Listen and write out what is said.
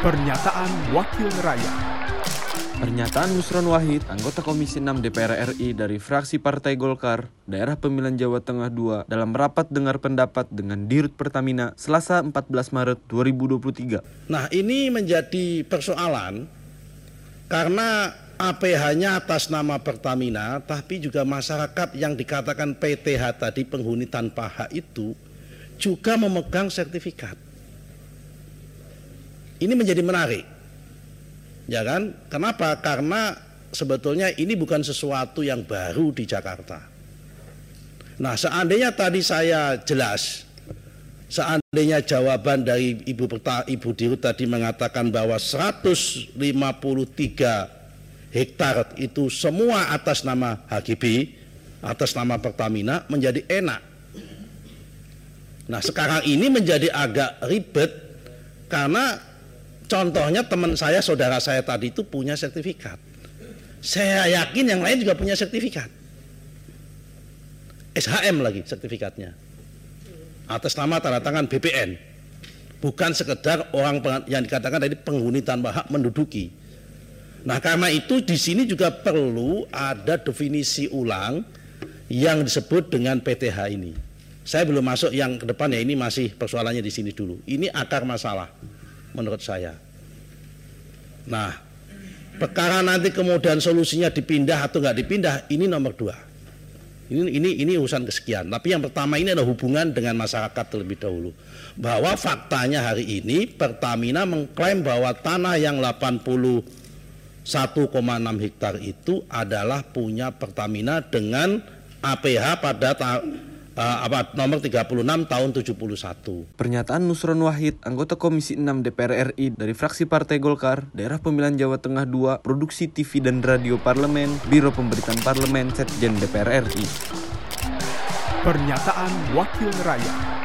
Pernyataan Wakil Rakyat Pernyataan Nusron Wahid, anggota Komisi 6 DPR RI dari fraksi Partai Golkar, Daerah Pemilihan Jawa Tengah II dalam rapat dengar pendapat dengan Dirut Pertamina Selasa 14 Maret 2023. Nah ini menjadi persoalan karena APH-nya atas nama Pertamina, tapi juga masyarakat yang dikatakan PTH tadi penghuni tanpa hak itu juga memegang sertifikat. Ini menjadi menarik, ya kan? Kenapa? Karena sebetulnya ini bukan sesuatu yang baru di Jakarta. Nah, seandainya tadi saya jelas, seandainya jawaban dari Ibu Perta, Ibu Dirut tadi mengatakan bahwa 153 hektar itu semua atas nama HGB, atas nama Pertamina menjadi enak. Nah, sekarang ini menjadi agak ribet karena Contohnya teman saya, saudara saya tadi itu punya sertifikat. Saya yakin yang lain juga punya sertifikat. SHM lagi sertifikatnya. Atas nama tanda tangan BPN. Bukan sekedar orang yang dikatakan tadi penghuni tanpa hak menduduki. Nah karena itu di sini juga perlu ada definisi ulang yang disebut dengan PTH ini. Saya belum masuk yang ke depan ya ini masih persoalannya di sini dulu. Ini akar masalah menurut saya. Nah, perkara nanti kemudian solusinya dipindah atau nggak dipindah, ini nomor dua. Ini, ini, ini urusan kesekian. Tapi yang pertama ini adalah hubungan dengan masyarakat terlebih dahulu. Bahwa faktanya hari ini Pertamina mengklaim bahwa tanah yang 81,6 hektar itu adalah punya Pertamina dengan APH pada apa nomor 36 tahun 71. Pernyataan Nusron Wahid, anggota Komisi 6 DPR RI dari fraksi Partai Golkar, Daerah Pemilihan Jawa Tengah II, Produksi TV dan Radio Parlemen, Biro Pemberitaan Parlemen, Setjen DPR RI. Pernyataan Wakil Rakyat